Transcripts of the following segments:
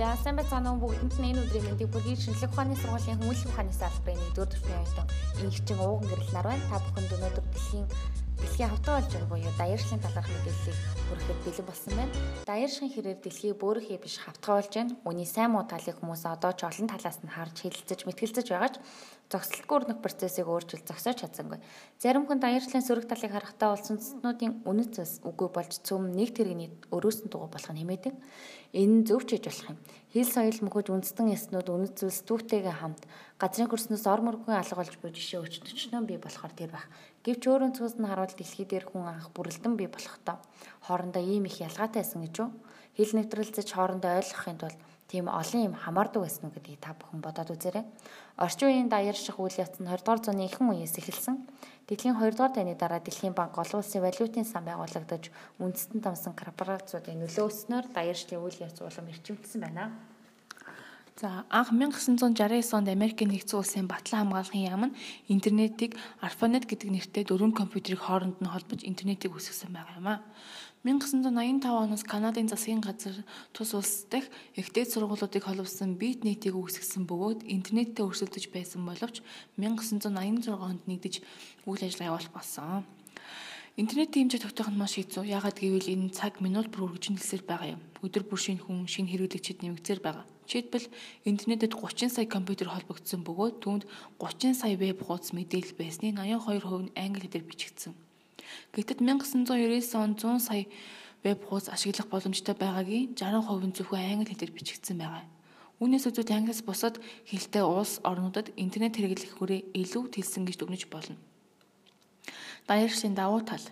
За сайн байцгаана уу бүгдэнд нь энэ өдрийн мэндийг бүргийн шинжлэх ухааны сургуулийн хүмүүжлэх ухааны салбарын 1-р төвийн оюутан инженер ууган гэрэл нар байна. Та бүхэнд өнөөдөр дэлхийн дэлхийн хавтаа болж байгаа буюу даяаршлын талаарх мэдээллийг хүрэхэд бэлэн болсон байна. Даяаршин хэрээр дэлхий бөөрөхий биш хавтгаа болж байна. Үүний сайн муу талыг хүмүүс одоо ч олон талаас нь харж хэлэлцэж мэтгэлцэж байгаа ч зогсолтгүй өрнөх процессыг өөрчилж зогсоож чадсангүй. Зарим хүн даяаршлын сөрөг талыг харахтаа бол сүнслэтнүүдийн үнэт зэс үгүй болж цөм нэг тэрэгний өрөөсөн дугуй болох нь хэмээдэг. Энэ зөв ч хийж болох юм. Хил соёл мөхөж үндэстэн яснууд үнэт зүйлс түүхтэйгээ хамт газрын хөрснөөс ор мөргөн алга болж буй жишээ өчтөчнөө бий болохоор тэр байх. Гэвч өөрөнд цус нь харуул дэлхий дээр хүн анх бүрэлдэн бий болохдоо хоорондоо ийм их ялгаатай байсан гэж үү? Хил нэвтрэлцэж хоорондоо ойлгохын тулд тийм олон юм хамаардаг байсан уу гэдгийг та бүхэн бодоод үзээрэй. Орчин үеийн даяар шиг үйл явц нь 20 дугаар зууны ихэнх үеэс эхэлсэн. Дэлхийн 2 дугаар дайны дараа Дэлхийн банк олон улсын валютын сан байгуулагдаж үндэстэн тамсан корпорациудын нөлөөснөөр даяаршлын үйл явц улам эрчимдсэн байна. За анх 1969 онд Америкийн нэгдсэн улсын батлан хамгаалахын яам нь интернетийг ARPANET гэдэг нэртэй дөрвөн компьютерийг хооронд нь холбож интернетийг үүсгэсэн байгаа юм а. 1985 оноос Канадын засгийн газар тус улс дахь ихтэй сургуулиудыг холбосон бит нийтийг үүсгэсэн бөгөөд интернеттэй өрсөлдөж байсан боловч 1986 онд нэгдэж үйл ажиллагаа явуулах болсон. Интернетийн хэмжээ тогтоох нь маш хэцүү. Яагаад гэвэл энэ цаг минут бүр үргэлжлэн нэлсээр байгаа юм. Өдөр бүр шинэ хүн, шинэ хэрэглэгчид нэмэгдсээр байгаа. Жишээлбэл интернетэд 30 сая компьютер холбогдсон бөгөөд түүнд 30 сая веб хуудас мэдээлэл байсны 82% нь англи хэлээр бичигдсэн. Гэвч 1999 онд 100 сая веб хуудас ашиглах боломжтой байгаагийн 60% нь зөвхөн англи хэлээр бичигдсэн байгаа. Үүнээс үзвэл англиас бусад хэлтэй улс орнуудад интернет хэрэглэх хүрээ илүү тэлсэн гэж дүгнэж болно. Даяаршийн давуу тал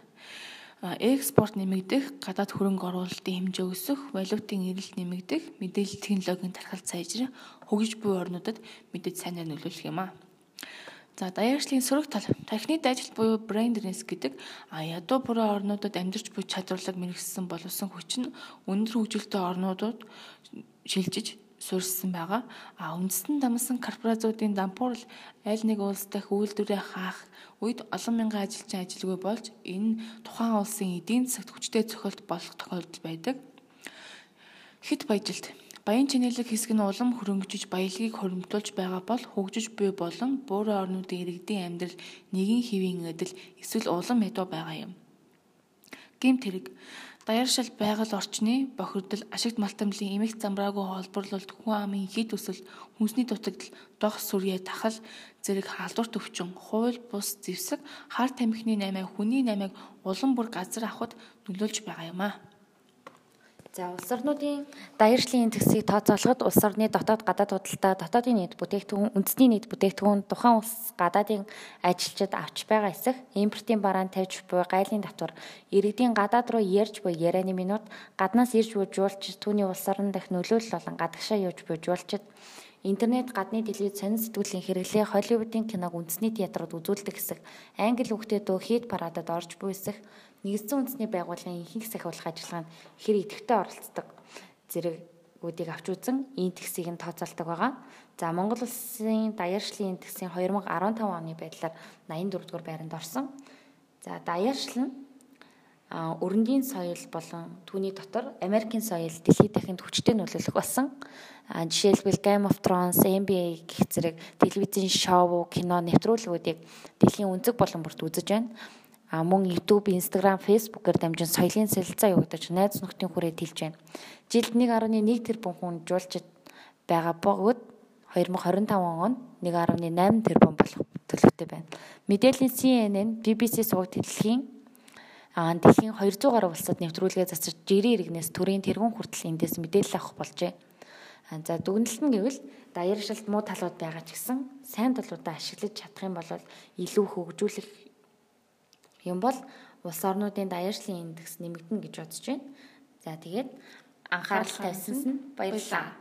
экспорт нэмэгдэх, гадаад хөрөнгө оруулалтын хэмжээ өсөх, валютын эрэлт нэмэгдэх, мэдээлэл технологийн тархалт сайжрах, хөгжиж буй орнуудад мэдээж сайнаар нөлөөлөх юм аа. За даяаршлын сөрөг тал техник ажил буюу бренднес гэдэг ядуу бүрэн орнуудад амьдарч буй чадварлаг мэрэгссэн боловсон хүч нь өндөр хөгжилтэй орнуудад шилжиж суурьсан байгаа. А үндэстэн дамсан корпорациудын дампуурл аль нэг улс дахь үйлдвэрээ хаах үед олон мянган ажилчин ажилгүй болж энэ тухайн улсын эдийн засагт хүчтэй цохилт болох тохиолдол байдаг. Хэд баяжилт Баян чинэлэг хэсэг нь улам хөрөнгөжиж баялагийг хоримтуулж байгаа бол хөгжиж буй болон буурын орнуудын иргэдийн амьдрал нэгэн хэвийн адил эсвэл улам ядуу байгаа юм. Гэмт хэрэг Даяаршил байгаль орчны бохирдол, ашигт малтамлын эмх замбраагүй холбоорлолт, хүн амын хід өсөл, хүнсний дутагдал, дох сүрье тахал зэрэг халдварт өвчин, хууль бус зэвсэг, хар тамхины наймаа, хүний наймааг улам бүр газар авахд нөлөөлж байгаа юм аа. За улс орнуудын даяаршлын төгсгийг тооцоолоход улс орны дотоод гадаад худалдаа, дотоодын нийт бүтээгдэхүүн, үндэсний нийт бүтээгдэхүүн тухайн улс гадаадын ажилчид авч байгаа эсэх, импортын бараан тавьж буй гайлын татвар, иргэдийн гадаад руу ярьж буй ярианы минут, гаднаас ирж буй жуулчид түүний улс орон дахь нөлөөлөл болон гадагшаа явж буй жуулчид Интернет гадны телевиз сонин сэтгүүлийн хэрэглээ Холливуудын киног үндэсний театрууд үзүүлдэг хэсэг, англи хүүхдүүд хит парадад орж буй хэсэг, нэгдсэн үндэсний байгууллагын ихэнх сахиулах ажиллагаанд хэр идэвхтэй оролцдог зэрэгүүдийг авч үзэн энэ тгсийг нь тооцоолдог байгаа. За Монгол улсын даяаршлын тгсийн 2015 оны байдлаар 84 дугаар байранд орсон. За даяаршил нь өрөндийн соёл болон түүний дотор Америкийн соёл дэлхийд дахинд хүчтэй нөлөөлөх болсон. Жишээлбэл Game of Thrones, NBA гэх зэрэг телевизийн шоу, кино, нэвтрүүлгүүдийг дэлхийн өнцөг болон бүрт үзэж байна а мөн YouTube, Instagram, Facebook-ээр дамжин соёлын солилцоо явагдаж найз нөхдийн хүрээ тэлж байна. Жилд 1.1 тэрбум хүн жуулчид байгаа бөгөөд 2025 онд 1.8 тэрбум болох төлөвтэй байна. Мэдээллийн CNN, BBC суваг дэлхийн а дэлхийн 200 гаруй улсад нэвтрүүлгээ засаж жирийн иргэнээс төрийн тэргуун хүртэл эндээс мэдээлэл авах болжээ. За дүгнэлт нь гэвэл даяаршилт муу талууд байгаа ч гэсэн сайн талуудаа ашиглаж чадах юм бол илүү хөгжүүлэх юм бол улс орнуудын даяаршлын индекс нэмэгдэнэ гэж бодож байна. За тэгээд анхаарал тавьсан нь баярлалаа.